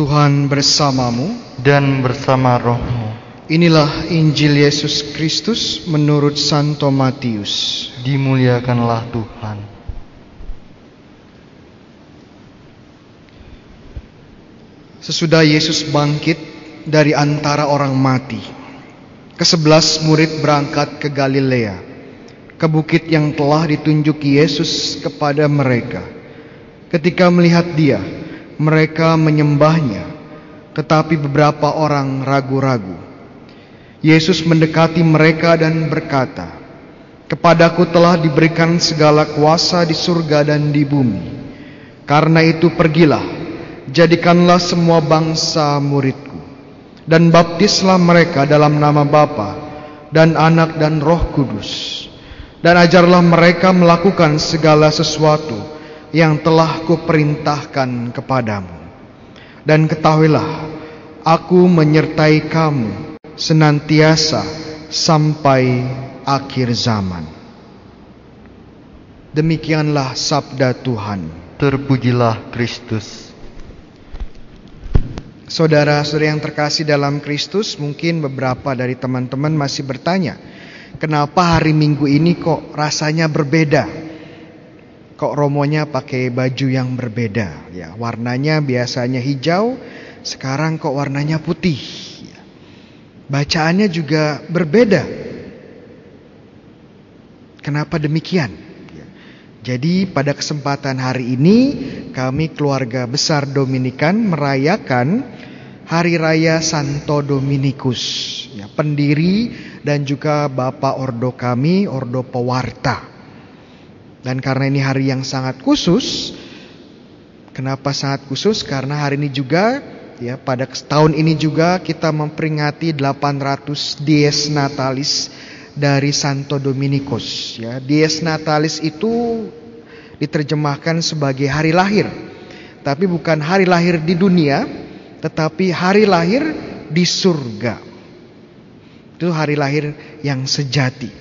Tuhan bersamamu. dan bersama rohmu. Inilah Injil Yesus Kristus menurut Santo Matius. Dimuliakanlah Tuhan. Sesudah Yesus bangkit dari antara orang mati, kesebelas murid berangkat ke Galilea, ke bukit yang telah ditunjuki Yesus kepada mereka. Ketika melihat dia, mereka menyembahnya, tetapi beberapa orang ragu-ragu. Yesus mendekati mereka dan berkata, Kepadaku telah diberikan segala kuasa di surga dan di bumi. Karena itu pergilah, jadikanlah semua bangsa muridku. Dan baptislah mereka dalam nama Bapa dan Anak dan Roh Kudus. Dan ajarlah mereka melakukan segala sesuatu yang telah kuperintahkan kepadamu. Dan ketahuilah, aku menyertai kamu senantiasa sampai akhir zaman. Demikianlah sabda Tuhan. Terpujilah Kristus. Saudara-saudara yang terkasih dalam Kristus, mungkin beberapa dari teman-teman masih bertanya, kenapa hari Minggu ini kok rasanya berbeda? Kok romonya pakai baju yang berbeda? Ya, warnanya biasanya hijau, sekarang kok warnanya putih. Ya. Bacaannya juga berbeda. Kenapa demikian? Ya. Jadi pada kesempatan hari ini kami keluarga besar Dominikan merayakan Hari Raya Santo Dominikus, ya, pendiri dan juga Bapak Ordo kami, Ordo Pewarta. Dan karena ini hari yang sangat khusus, kenapa sangat khusus? Karena hari ini juga ya pada tahun ini juga kita memperingati 800 Dies Natalis dari Santo Dominikus ya. Dies Natalis itu diterjemahkan sebagai hari lahir. Tapi bukan hari lahir di dunia, tetapi hari lahir di surga. Itu hari lahir yang sejati.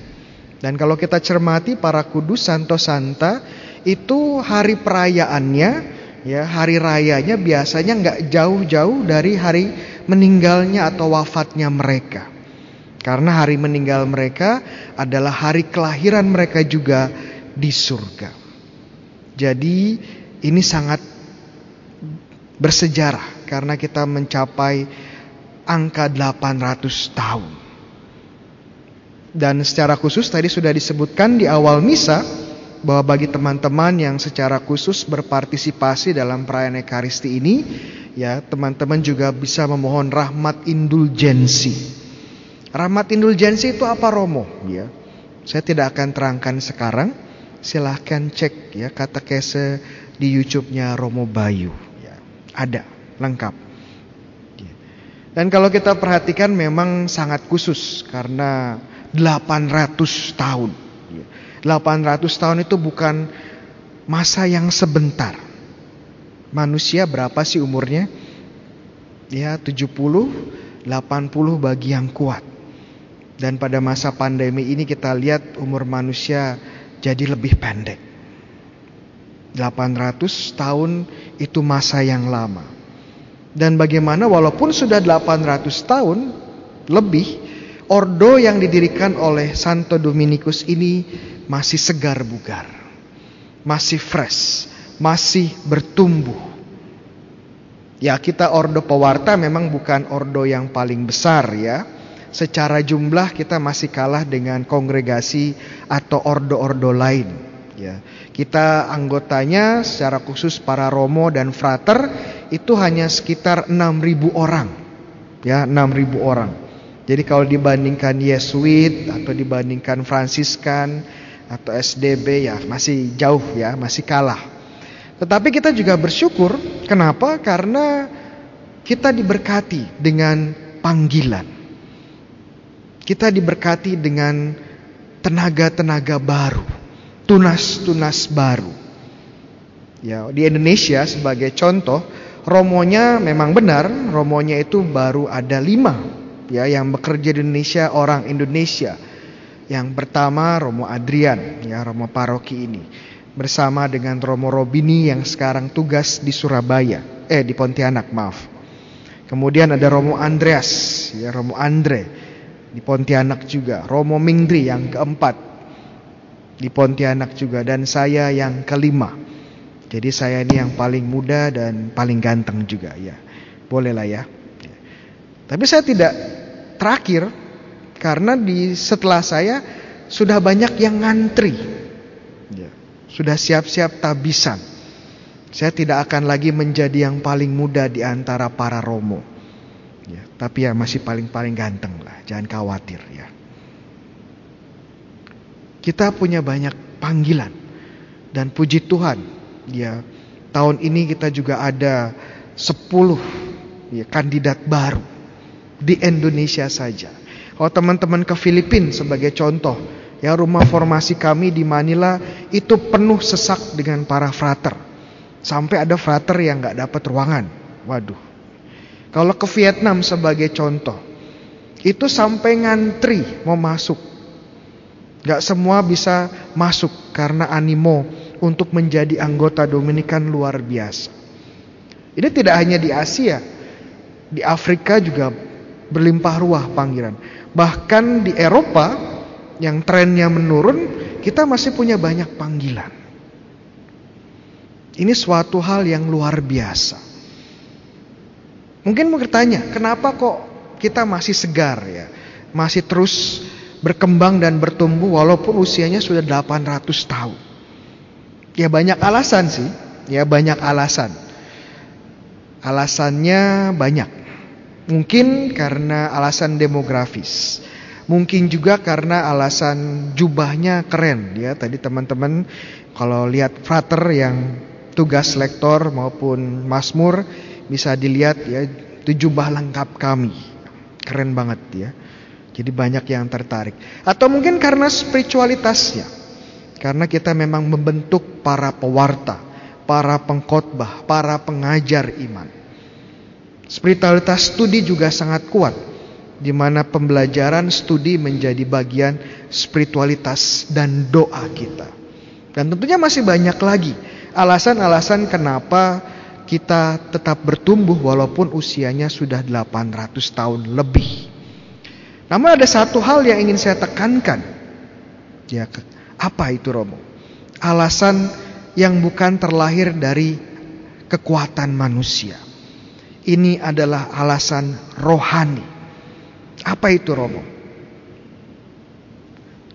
Dan kalau kita cermati para kudus Santo Santa itu hari perayaannya ya hari rayanya biasanya nggak jauh-jauh dari hari meninggalnya atau wafatnya mereka. Karena hari meninggal mereka adalah hari kelahiran mereka juga di surga. Jadi ini sangat bersejarah karena kita mencapai angka 800 tahun. Dan secara khusus tadi sudah disebutkan di awal misa bahwa bagi teman-teman yang secara khusus berpartisipasi dalam perayaan Ekaristi ini, ya teman-teman juga bisa memohon rahmat indulgensi. Rahmat indulgensi itu apa Romo? Ya, saya tidak akan terangkan sekarang. Silahkan cek ya kata kese di YouTube-nya Romo Bayu. Ya, ada lengkap. Ya. Dan kalau kita perhatikan memang sangat khusus karena 800 tahun. 800 tahun itu bukan masa yang sebentar. Manusia berapa sih umurnya? Ya 70, 80 bagi yang kuat. Dan pada masa pandemi ini kita lihat umur manusia jadi lebih pendek. 800 tahun itu masa yang lama. Dan bagaimana walaupun sudah 800 tahun lebih Ordo yang didirikan oleh Santo Dominikus ini masih segar bugar, masih fresh, masih bertumbuh. Ya kita Ordo Pewarta memang bukan Ordo yang paling besar ya. Secara jumlah kita masih kalah dengan kongregasi atau ordo-ordo lain. Ya, kita anggotanya secara khusus para romo dan frater itu hanya sekitar 6.000 orang. Ya, 6.000 orang. Jadi kalau dibandingkan Yesuit atau dibandingkan Fransiskan atau SDB ya masih jauh ya, masih kalah. Tetapi kita juga bersyukur, kenapa? Karena kita diberkati dengan panggilan. Kita diberkati dengan tenaga-tenaga baru, tunas-tunas baru. Ya, di Indonesia sebagai contoh, romonya memang benar, romonya itu baru ada lima ya yang bekerja di Indonesia orang Indonesia. Yang pertama Romo Adrian, ya Romo Paroki ini bersama dengan Romo Robini yang sekarang tugas di Surabaya, eh di Pontianak, maaf. Kemudian ada Romo Andreas, ya Romo Andre di Pontianak juga. Romo Mingri yang keempat di Pontianak juga dan saya yang kelima. Jadi saya ini yang paling muda dan paling ganteng juga ya. Bolehlah ya. Tapi saya tidak terakhir karena di setelah saya sudah banyak yang ngantri. Ya. Sudah siap-siap tabisan. Saya tidak akan lagi menjadi yang paling muda di antara para romo. Ya, tapi ya masih paling-paling ganteng lah, jangan khawatir ya. Kita punya banyak panggilan dan puji Tuhan, ya tahun ini kita juga ada 10 ya, kandidat baru di Indonesia saja. Kalau teman-teman ke Filipina sebagai contoh, ya rumah formasi kami di Manila itu penuh sesak dengan para frater Sampai ada frater yang nggak dapat ruangan. Waduh. Kalau ke Vietnam sebagai contoh, itu sampai ngantri mau masuk. Gak semua bisa masuk karena animo untuk menjadi anggota Dominikan luar biasa. Ini tidak hanya di Asia, di Afrika juga berlimpah ruah panggilan. Bahkan di Eropa yang trennya menurun, kita masih punya banyak panggilan. Ini suatu hal yang luar biasa. Mungkin mau bertanya, kenapa kok kita masih segar ya? Masih terus berkembang dan bertumbuh walaupun usianya sudah 800 tahun. Ya banyak alasan sih, ya banyak alasan. Alasannya banyak. Mungkin karena alasan demografis. Mungkin juga karena alasan jubahnya keren ya. Tadi teman-teman kalau lihat frater yang tugas lektor maupun masmur bisa dilihat ya itu jubah lengkap kami. Keren banget ya. Jadi banyak yang tertarik. Atau mungkin karena spiritualitasnya. Karena kita memang membentuk para pewarta, para pengkhotbah, para pengajar iman. Spiritualitas studi juga sangat kuat di mana pembelajaran studi menjadi bagian spiritualitas dan doa kita. Dan tentunya masih banyak lagi alasan-alasan kenapa kita tetap bertumbuh walaupun usianya sudah 800 tahun lebih. Namun ada satu hal yang ingin saya tekankan. Ya, apa itu Romo? Alasan yang bukan terlahir dari kekuatan manusia. Ini adalah alasan rohani. Apa itu Romo?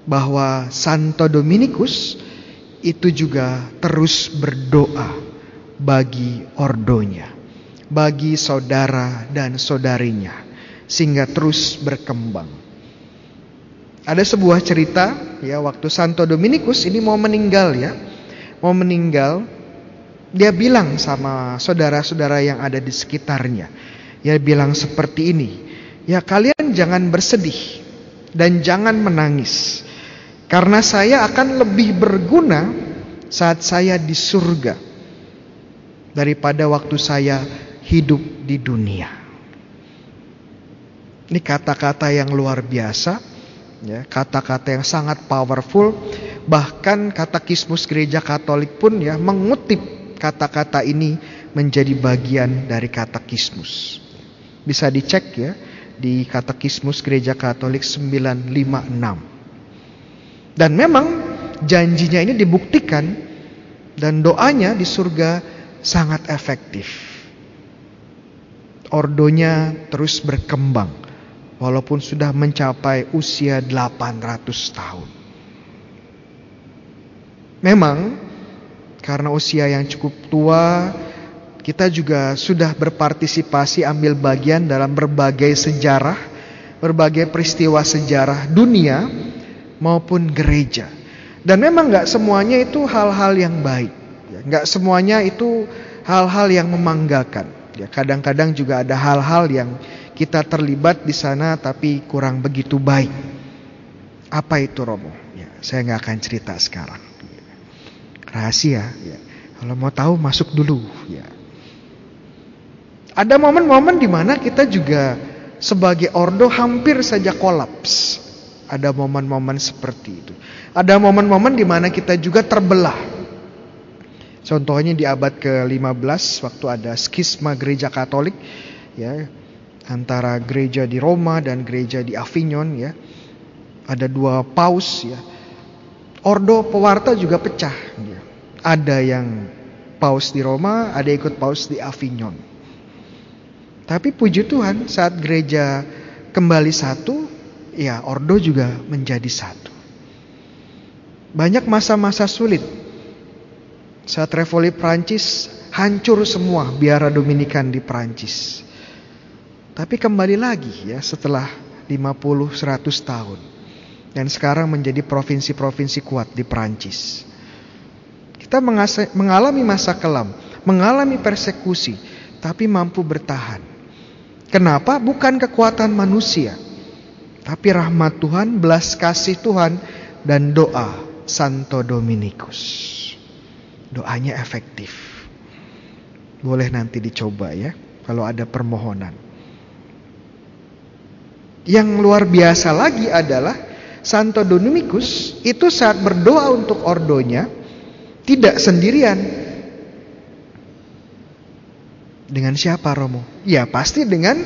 Bahwa Santo Dominikus itu juga terus berdoa bagi ordonya, bagi saudara dan saudarinya, sehingga terus berkembang. Ada sebuah cerita ya waktu Santo Dominikus ini mau meninggal ya, mau meninggal, dia bilang sama saudara-saudara yang ada di sekitarnya, ya bilang seperti ini, ya kalian jangan bersedih dan jangan menangis. Karena saya akan lebih berguna saat saya di surga daripada waktu saya hidup di dunia. Ini kata-kata yang luar biasa, ya, kata-kata yang sangat powerful. Bahkan katekismus gereja Katolik pun ya mengutip kata-kata ini menjadi bagian dari katekismus. Bisa dicek ya di katekismus gereja Katolik 956. Dan memang janjinya ini dibuktikan dan doanya di surga sangat efektif. Ordonya terus berkembang walaupun sudah mencapai usia 800 tahun. Memang karena usia yang cukup tua, kita juga sudah berpartisipasi ambil bagian dalam berbagai sejarah, berbagai peristiwa sejarah dunia maupun gereja. Dan memang nggak semuanya itu hal-hal yang baik. Ya. Nggak semuanya itu hal-hal yang memanggakan. Ya, kadang-kadang juga ada hal-hal yang kita terlibat di sana tapi kurang begitu baik. Apa itu Romo? Ya, saya nggak akan cerita sekarang. Rahasia. Ya. Kalau mau tahu masuk dulu. Ya. Ada momen-momen di mana kita juga sebagai ordo hampir saja kolaps. Ada momen-momen seperti itu. Ada momen-momen di mana kita juga terbelah. Contohnya di abad ke-15 waktu ada skisma gereja Katolik ya. antara gereja di Roma dan gereja di Avignon ya. Ada dua paus ya. Ordo pewarta juga pecah. Ada yang paus di Roma, ada ikut paus di Avignon. Tapi puji Tuhan saat gereja kembali satu, ya ordo juga menjadi satu. Banyak masa-masa sulit. Saat Revoli Prancis hancur semua biara Dominikan di Prancis. Tapi kembali lagi ya setelah 50-100 tahun. Dan sekarang menjadi provinsi-provinsi kuat di Prancis. Kita mengalami masa kelam, mengalami persekusi, tapi mampu bertahan. Kenapa? Bukan kekuatan manusia, tapi rahmat Tuhan, belas kasih Tuhan, dan doa Santo Dominikus. Doanya efektif. Boleh nanti dicoba ya, kalau ada permohonan. Yang luar biasa lagi adalah Santo Dominikus itu saat berdoa untuk ordonya, tidak sendirian. Dengan siapa Romo? Ya pasti dengan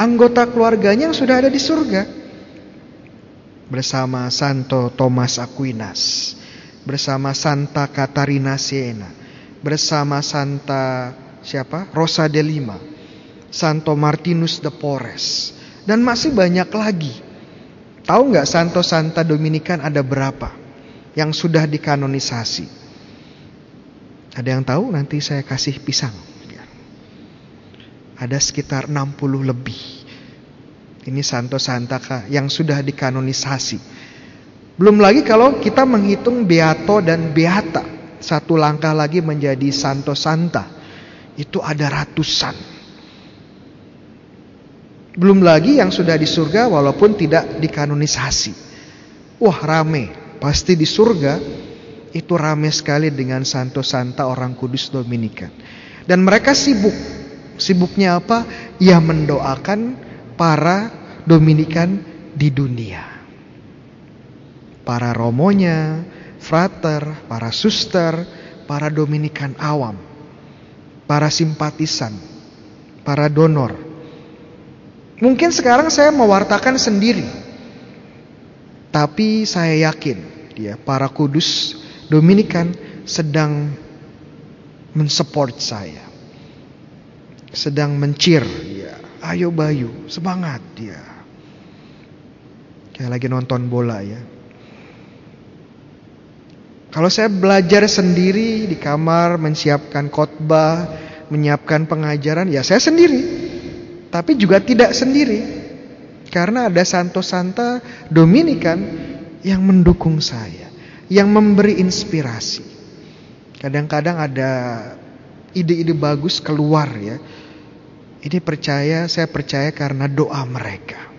anggota keluarganya yang sudah ada di surga. Bersama Santo Thomas Aquinas. Bersama Santa Katarina Siena. Bersama Santa siapa? Rosa de Lima. Santo Martinus de Porres. Dan masih banyak lagi. Tahu nggak Santo Santa Dominikan ada berapa? Yang sudah dikanonisasi. Ada yang tahu nanti saya kasih pisang. Ada sekitar 60 lebih. Ini Santo Santaka yang sudah dikanonisasi. Belum lagi kalau kita menghitung Beato dan Beata. Satu langkah lagi menjadi Santo Santa. Itu ada ratusan. Belum lagi yang sudah di surga walaupun tidak dikanonisasi. Wah rame. Pasti di surga itu ramai sekali dengan santo-santa orang kudus Dominikan. Dan mereka sibuk. Sibuknya apa? Ya mendoakan para Dominikan di dunia. Para romonya, frater, para suster, para Dominikan awam, para simpatisan, para donor. Mungkin sekarang saya mewartakan sendiri. Tapi saya yakin ya para kudus Dominikan sedang mensupport saya. Sedang mencir, ya. Ayo Bayu, semangat dia. Ya. Kayak lagi nonton bola ya. Kalau saya belajar sendiri di kamar menyiapkan khotbah, menyiapkan pengajaran, ya saya sendiri. Tapi juga tidak sendiri. Karena ada santo-santa Dominikan yang mendukung saya yang memberi inspirasi. Kadang-kadang ada ide-ide bagus keluar ya. Ini percaya, saya percaya karena doa mereka.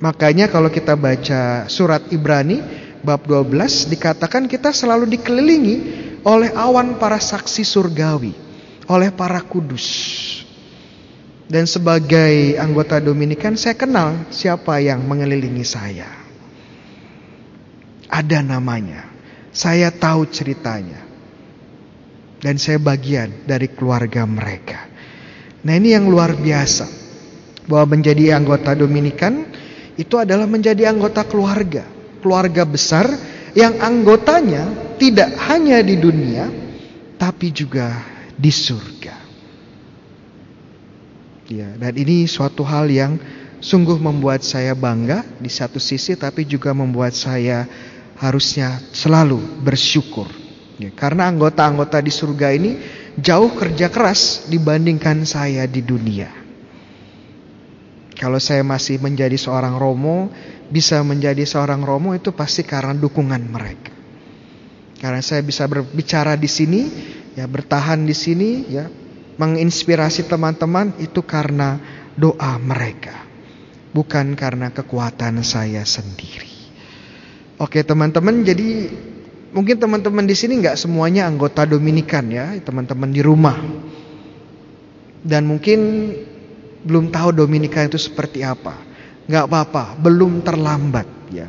Makanya kalau kita baca surat Ibrani bab 12 dikatakan kita selalu dikelilingi oleh awan para saksi surgawi, oleh para kudus. Dan sebagai anggota Dominikan saya kenal siapa yang mengelilingi saya. Ada namanya. Saya tahu ceritanya. Dan saya bagian dari keluarga mereka. Nah ini yang luar biasa. Bahwa menjadi anggota Dominikan itu adalah menjadi anggota keluarga. Keluarga besar yang anggotanya tidak hanya di dunia. Tapi juga di surga. Ya, dan ini suatu hal yang sungguh membuat saya bangga di satu sisi tapi juga membuat saya harusnya selalu bersyukur. Ya, karena anggota-anggota di surga ini jauh kerja keras dibandingkan saya di dunia. Kalau saya masih menjadi seorang romo, bisa menjadi seorang romo itu pasti karena dukungan mereka. Karena saya bisa berbicara di sini, ya bertahan di sini, ya menginspirasi teman-teman itu karena doa mereka, bukan karena kekuatan saya sendiri. Oke teman-teman, jadi mungkin teman-teman di sini nggak semuanya anggota Dominikan ya, teman-teman di rumah. Dan mungkin belum tahu Dominikan itu seperti apa. Nggak apa-apa, belum terlambat ya.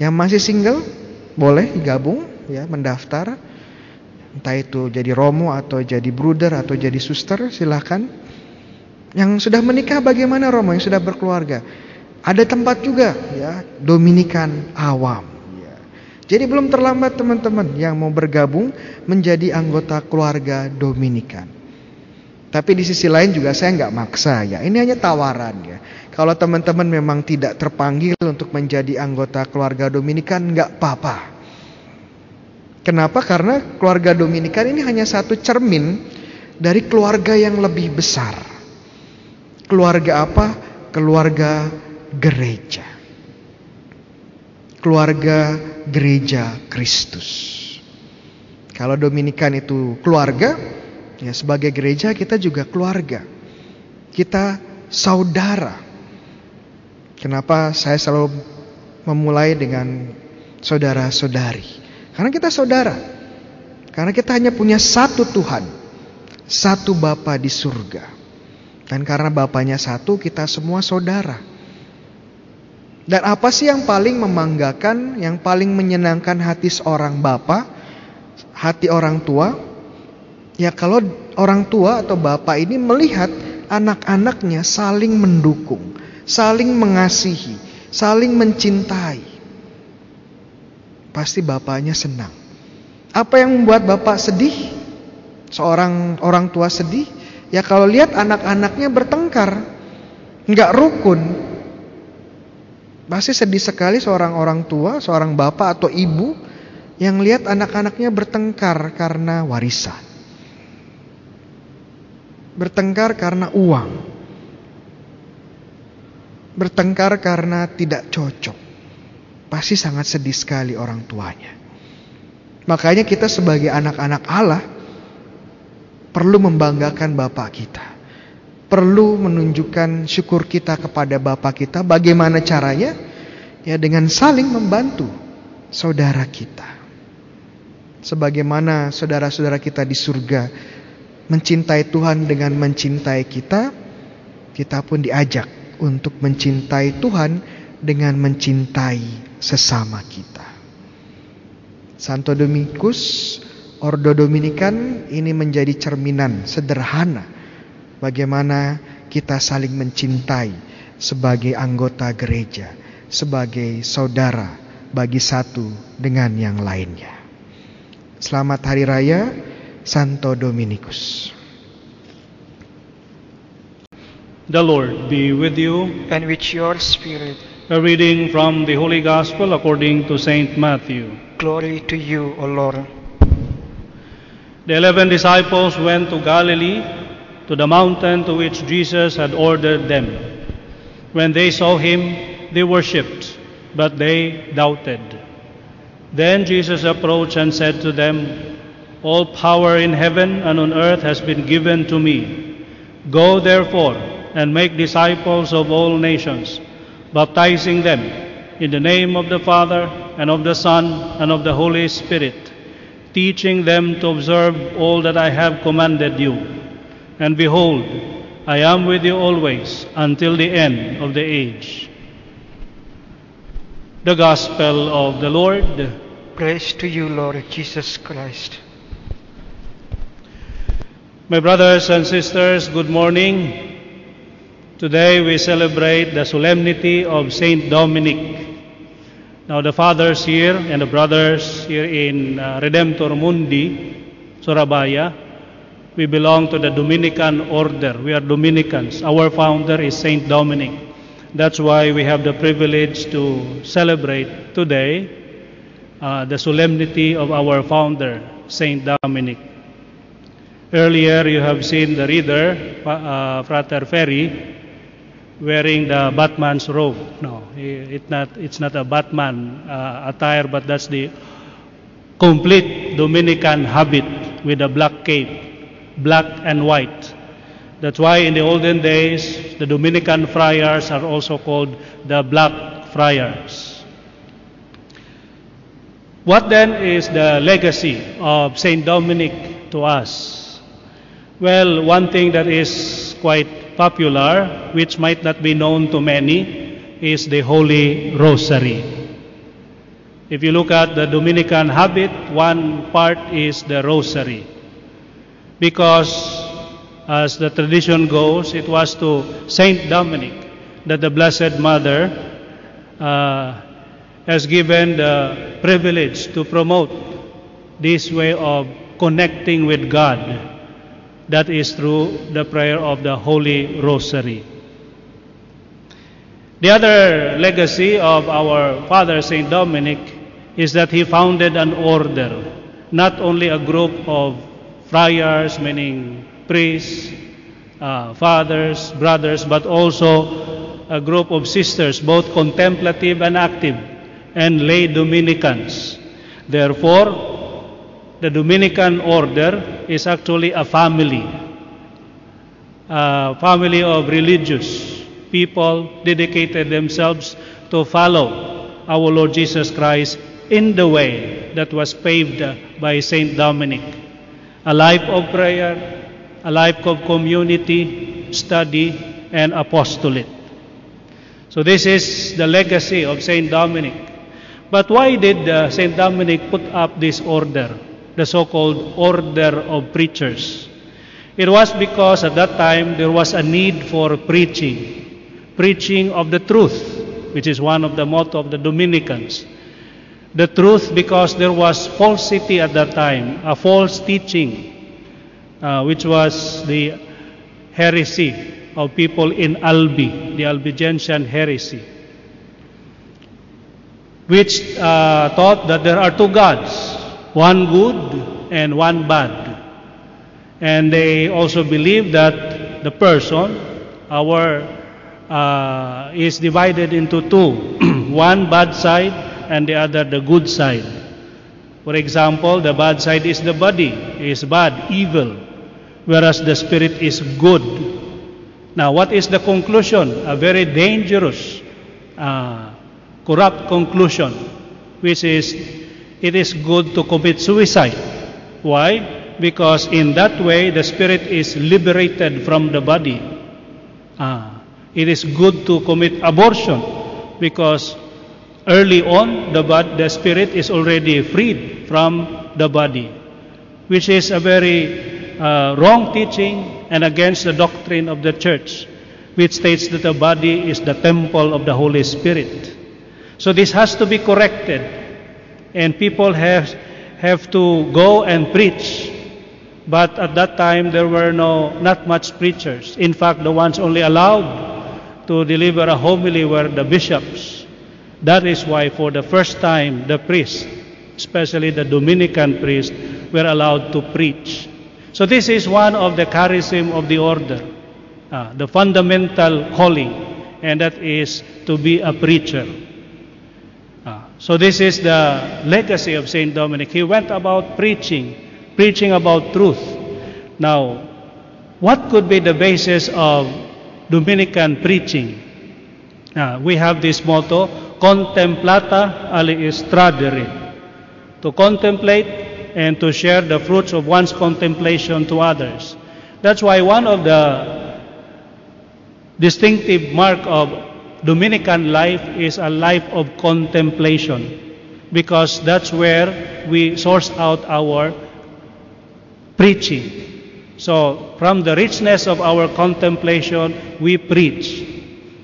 Yang masih single boleh gabung ya, mendaftar. Entah itu jadi romo atau jadi bruder atau jadi suster silahkan. Yang sudah menikah bagaimana Romo? Yang sudah berkeluarga? Ada tempat juga ya, Dominikan awam. Ya. Jadi belum terlambat teman-teman yang mau bergabung menjadi anggota keluarga Dominikan. Tapi di sisi lain juga saya nggak maksa ya. Ini hanya tawaran ya. Kalau teman-teman memang tidak terpanggil untuk menjadi anggota keluarga Dominikan nggak apa-apa. Kenapa? Karena keluarga Dominikan ini hanya satu cermin dari keluarga yang lebih besar. Keluarga apa? Keluarga gereja. Keluarga gereja Kristus. Kalau Dominikan itu keluarga, ya sebagai gereja kita juga keluarga. Kita saudara. Kenapa saya selalu memulai dengan saudara-saudari? Karena kita saudara. Karena kita hanya punya satu Tuhan, satu Bapa di surga. Dan karena bapaknya satu, kita semua saudara. Dan apa sih yang paling membanggakan, yang paling menyenangkan hati seorang bapak, hati orang tua? Ya kalau orang tua atau bapak ini melihat anak-anaknya saling mendukung, saling mengasihi, saling mencintai. Pasti bapaknya senang. Apa yang membuat bapak sedih? Seorang orang tua sedih? Ya kalau lihat anak-anaknya bertengkar, nggak rukun, pasti sedih sekali seorang orang tua, seorang bapak atau ibu yang lihat anak-anaknya bertengkar karena warisan. Bertengkar karena uang. Bertengkar karena tidak cocok. Pasti sangat sedih sekali orang tuanya. Makanya kita sebagai anak-anak Allah perlu membanggakan Bapak kita. Perlu menunjukkan syukur kita kepada Bapak kita. Bagaimana caranya? Ya dengan saling membantu saudara kita. Sebagaimana saudara-saudara kita di surga mencintai Tuhan dengan mencintai kita, kita pun diajak untuk mencintai Tuhan dengan mencintai sesama kita. Santo Dominikus Ordo Dominikan ini menjadi cerminan sederhana bagaimana kita saling mencintai sebagai anggota gereja, sebagai saudara bagi satu dengan yang lainnya. Selamat Hari Raya Santo Dominikus. The Lord be with you. and with your spirit. A reading from the Holy Gospel according to Saint Matthew. Glory to you, O Lord. The eleven disciples went to Galilee, to the mountain to which Jesus had ordered them. When they saw him, they worshipped, but they doubted. Then Jesus approached and said to them, All power in heaven and on earth has been given to me. Go therefore and make disciples of all nations, baptizing them in the name of the Father and of the Son and of the Holy Spirit teaching them to observe all that I have commanded you. And behold, I am with you always until the end of the age. The Gospel of the Lord. Praise to you, Lord Jesus Christ. My brothers and sisters, good morning. Today we celebrate the solemnity of Saint Dominic. Now, the fathers here and the brothers here in uh, Redemptor Mundi, Surabaya, we belong to the Dominican order. We are Dominicans. Our founder is Saint Dominic. That's why we have the privilege to celebrate today uh, the solemnity of our founder, Saint Dominic. Earlier, you have seen the reader, uh, Frater Ferry, wearing the Batman's robe. No, it not, it's not a Batman uh, attire, but that's the complete Dominican habit with a black cape, black and white. That's why in the olden days, the Dominican friars are also called the Black Friars. What then is the legacy of Saint Dominic to us? Well, one thing that is quite popular, which might not be known to many, is the Holy Rosary. If you look at the Dominican habit, one part is the Rosary. Because as the tradition goes, it was to Saint Dominic that the Blessed Mother uh, has given the privilege to promote this way of connecting with God. That is through the prayer of the Holy Rosary. The other legacy of our Father Saint Dominic is that he founded an order, not only a group of friars, meaning priests, uh, fathers, brothers, but also a group of sisters, both contemplative and active, and lay Dominicans. Therefore, the Dominican order is actually a family, a family of religious people dedicated themselves to follow our Lord Jesus Christ in the way that was paved by Saint Dominic. A life of prayer, a life of community, study, and apostolate. So this is the legacy of Saint Dominic. But why did uh, Saint Dominic put up this order, the so-called order of preachers? It was because at that time there was a need for preaching, preaching of the truth, which is one of the motto of the Dominicans. The truth because there was falsity at that time, a false teaching, uh, which was the heresy of people in Albi, the Albigensian heresy, which uh, taught that there are two gods, one good and one bad. And they also believe that the person, our, uh, is divided into two, one bad side and the other the good side. For example, the bad side is the body, is bad, evil, whereas the spirit is good. Now, what is the conclusion? A very dangerous, uh, corrupt conclusion, which is it is good to commit suicide. Why? Because in that way the spirit is liberated from the body. Ah, it is good to commit abortion because early on the, the spirit is already freed from the body, which is a very uh, wrong teaching and against the doctrine of the church, which states that the body is the temple of the Holy Spirit. So this has to be corrected, and people have have to go and preach. But at that time there were no not much preachers. In fact, the ones only allowed to deliver a homily were the bishops. That is why for the first time the priests, especially the Dominican priests, were allowed to preach. So this is one of the charism of the order, uh, the fundamental calling, and that is to be a preacher. So this is the legacy of Saint Dominic. He went about preaching, preaching about truth. Now, what could be the basis of Dominican preaching? Uh, we have this motto, contemplata ali istradere, to contemplate and to share the fruits of one's contemplation to others. That's why one of the distinctive mark of Dominican life is a life of contemplation because that's where we source out our preaching. So, from the richness of our contemplation, we preach.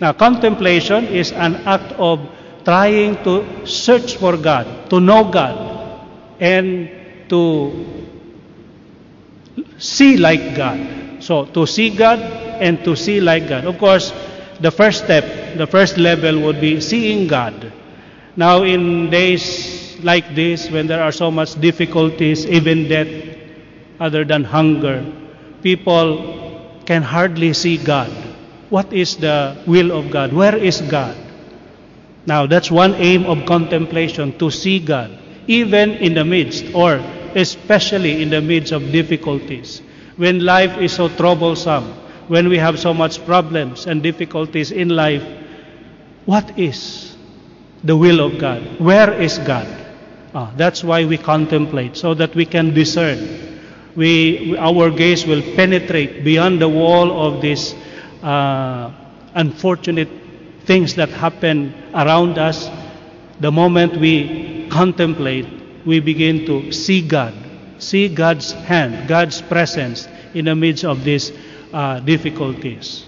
Now, contemplation is an act of trying to search for God, to know God, and to see like God. So, to see God and to see like God. Of course, the first step, the first level would be seeing God. Now, in days like this, when there are so much difficulties, even death, other than hunger, people can hardly see God. What is the will of God? Where is God? Now, that's one aim of contemplation to see God, even in the midst, or especially in the midst of difficulties. When life is so troublesome, when we have so much problems and difficulties in life, what is the will of God? Where is God? Ah, that's why we contemplate, so that we can discern. We, our gaze will penetrate beyond the wall of these uh, unfortunate things that happen around us. The moment we contemplate, we begin to see God, see God's hand, God's presence in the midst of these uh, difficulties.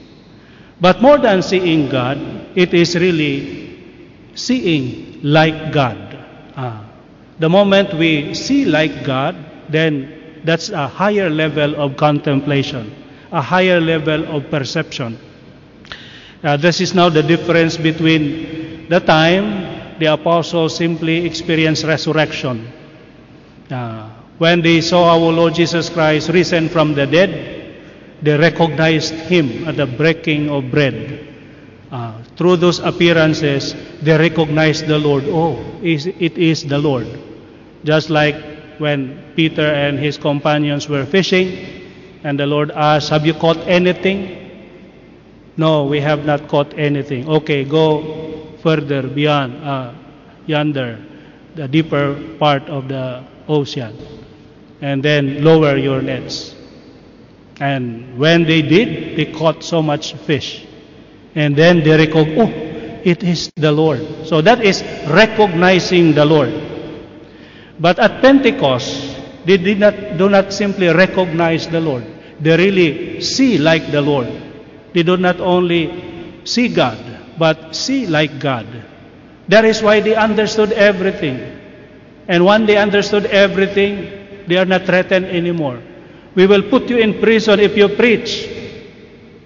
But more than seeing God, it is really seeing like God. Uh, the moment we see like God, then that's a higher level of contemplation, a higher level of perception. Uh, this is now the difference between the time the apostles simply experienced resurrection. Uh, when they saw our Lord Jesus Christ risen from the dead, they recognized him at the breaking of bread. Uh, through those appearances, they recognized the Lord. Oh, it is the Lord. Just like when Peter and his companions were fishing, and the Lord asked, Have you caught anything? No, we have not caught anything. Okay, go further beyond uh, yonder, the deeper part of the ocean, and then lower your nets. And when they did, they caught so much fish. And then they recognized, oh, it is the Lord. So that is recognizing the Lord. But at Pentecost, they did not, do not simply recognize the Lord. They really see like the Lord. They do not only see God, but see like God. That is why they understood everything. And when they understood everything, they are not threatened anymore. We will put you in prison if you preach.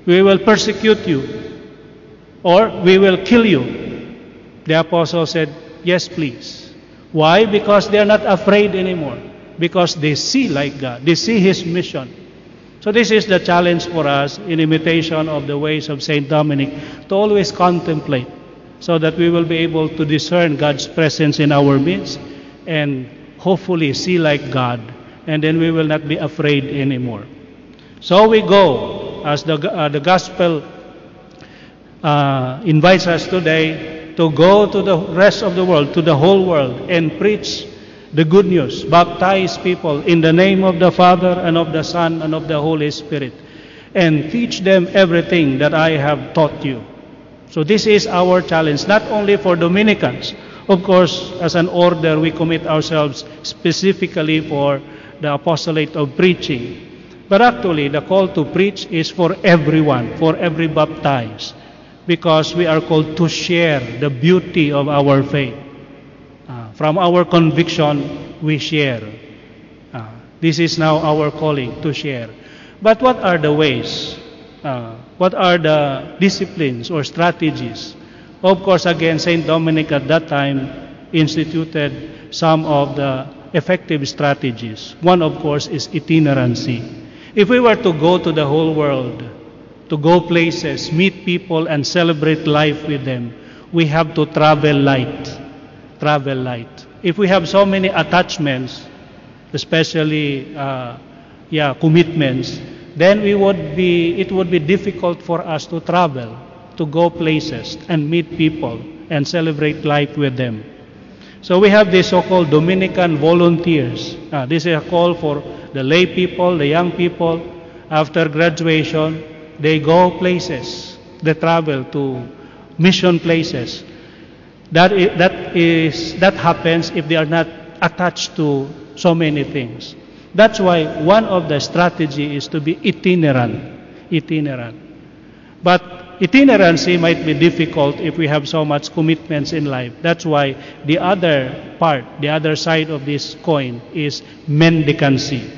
We will persecute you. Or we will kill you. The apostle said, Yes, please. Why? Because they are not afraid anymore. Because they see like God. They see His mission. So this is the challenge for us in imitation of the ways of Saint Dominic to always contemplate so that we will be able to discern God's presence in our midst and hopefully see like God and then we will not be afraid anymore. So we go as the, uh, the gospel uh, invites us today to go to the rest of the world, to the whole world, and preach the good news, baptize people in the name of the Father and of the Son and of the Holy Spirit, and teach them everything that I have taught you. So, this is our challenge, not only for Dominicans. Of course, as an order, we commit ourselves specifically for the apostolate of preaching. But actually, the call to preach is for everyone, for every baptized because we are called to share the beauty of our faith. Uh, from our conviction, we share. Uh, this is now our calling to share. But what are the ways? Uh, what are the disciplines or strategies? Of course, again, St. Dominic at that time instituted some of the effective strategies. One, of course, is itinerancy. If we were to go to the whole world, to go places, meet people, and celebrate life with them, we have to travel light. Travel light. If we have so many attachments, especially, uh, yeah, commitments, then we would be, it would be difficult for us to travel, to go places and meet people and celebrate life with them. So we have these so-called Dominican volunteers. Uh, this is a call for the lay people, the young people, after graduation, they go places, they travel to mission places. That is, that is that happens if they are not attached to so many things. That's why one of the strategy is to be itinerant, itinerant. But itinerancy might be difficult if we have so much commitments in life. That's why the other part, the other side of this coin is mendicancy.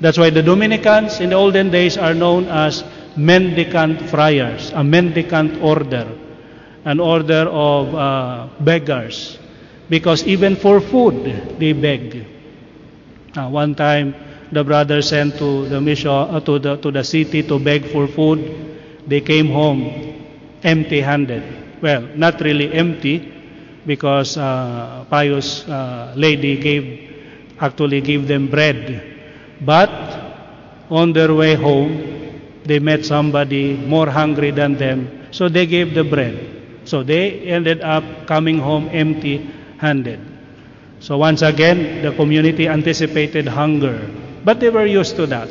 That's why the Dominicans in the olden days are known as mendicant friars, a mendicant order, an order of uh, beggars, because even for food they beg. Uh, one time, the brother sent to the mission uh, to the to the city to beg for food. They came home empty-handed. Well, not really empty, because uh, pious uh, lady gave actually gave them bread, but on their way home they met somebody more hungry than them, so they gave the bread. So they ended up coming home empty handed. So once again, the community anticipated hunger, but they were used to that.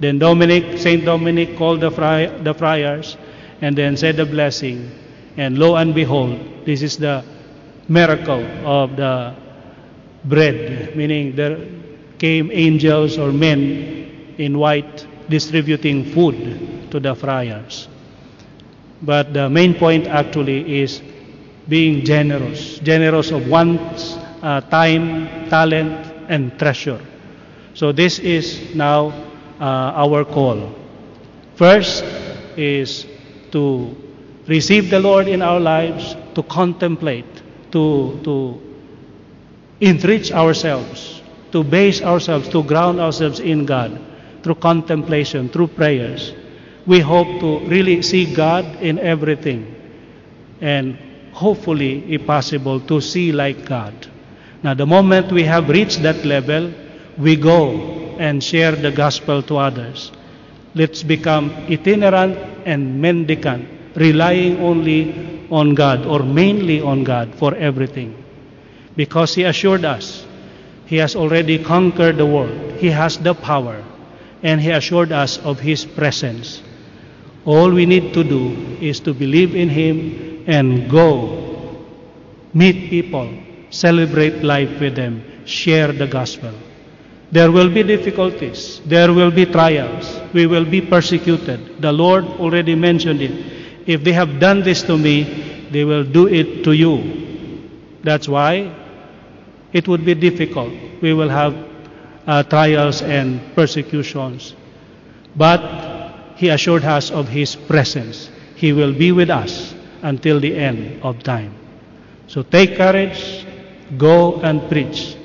Then Dominic, Saint Dominic called the, fri- the friars and then said the blessing. And lo and behold, this is the miracle of the bread, meaning there came angels or men in white distributing food to the friars. But the main point actually is being generous, generous of one's uh, time, talent, and treasure. So this is now uh, our call. First is to receive the Lord in our lives, to contemplate, to, to enrich ourselves, to base ourselves, to ground ourselves in God through contemplation, through prayers. We hope to really see God in everything and hopefully, if possible, to see like God. Now, the moment we have reached that level, we go and share the gospel to others. Let's become itinerant and mendicant, relying only on God or mainly on God for everything. Because He assured us He has already conquered the world, He has the power, and He assured us of His presence. All we need to do is to believe in Him and go meet people, celebrate life with them, share the gospel. There will be difficulties, there will be trials, we will be persecuted. The Lord already mentioned it. If they have done this to me, they will do it to you. That's why it would be difficult. We will have uh, trials and persecutions. But He assured us of His presence. He will be with us until the end of time. So take courage, go and preach.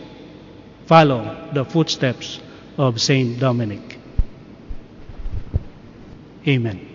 Follow the footsteps of Saint Dominic. Amen.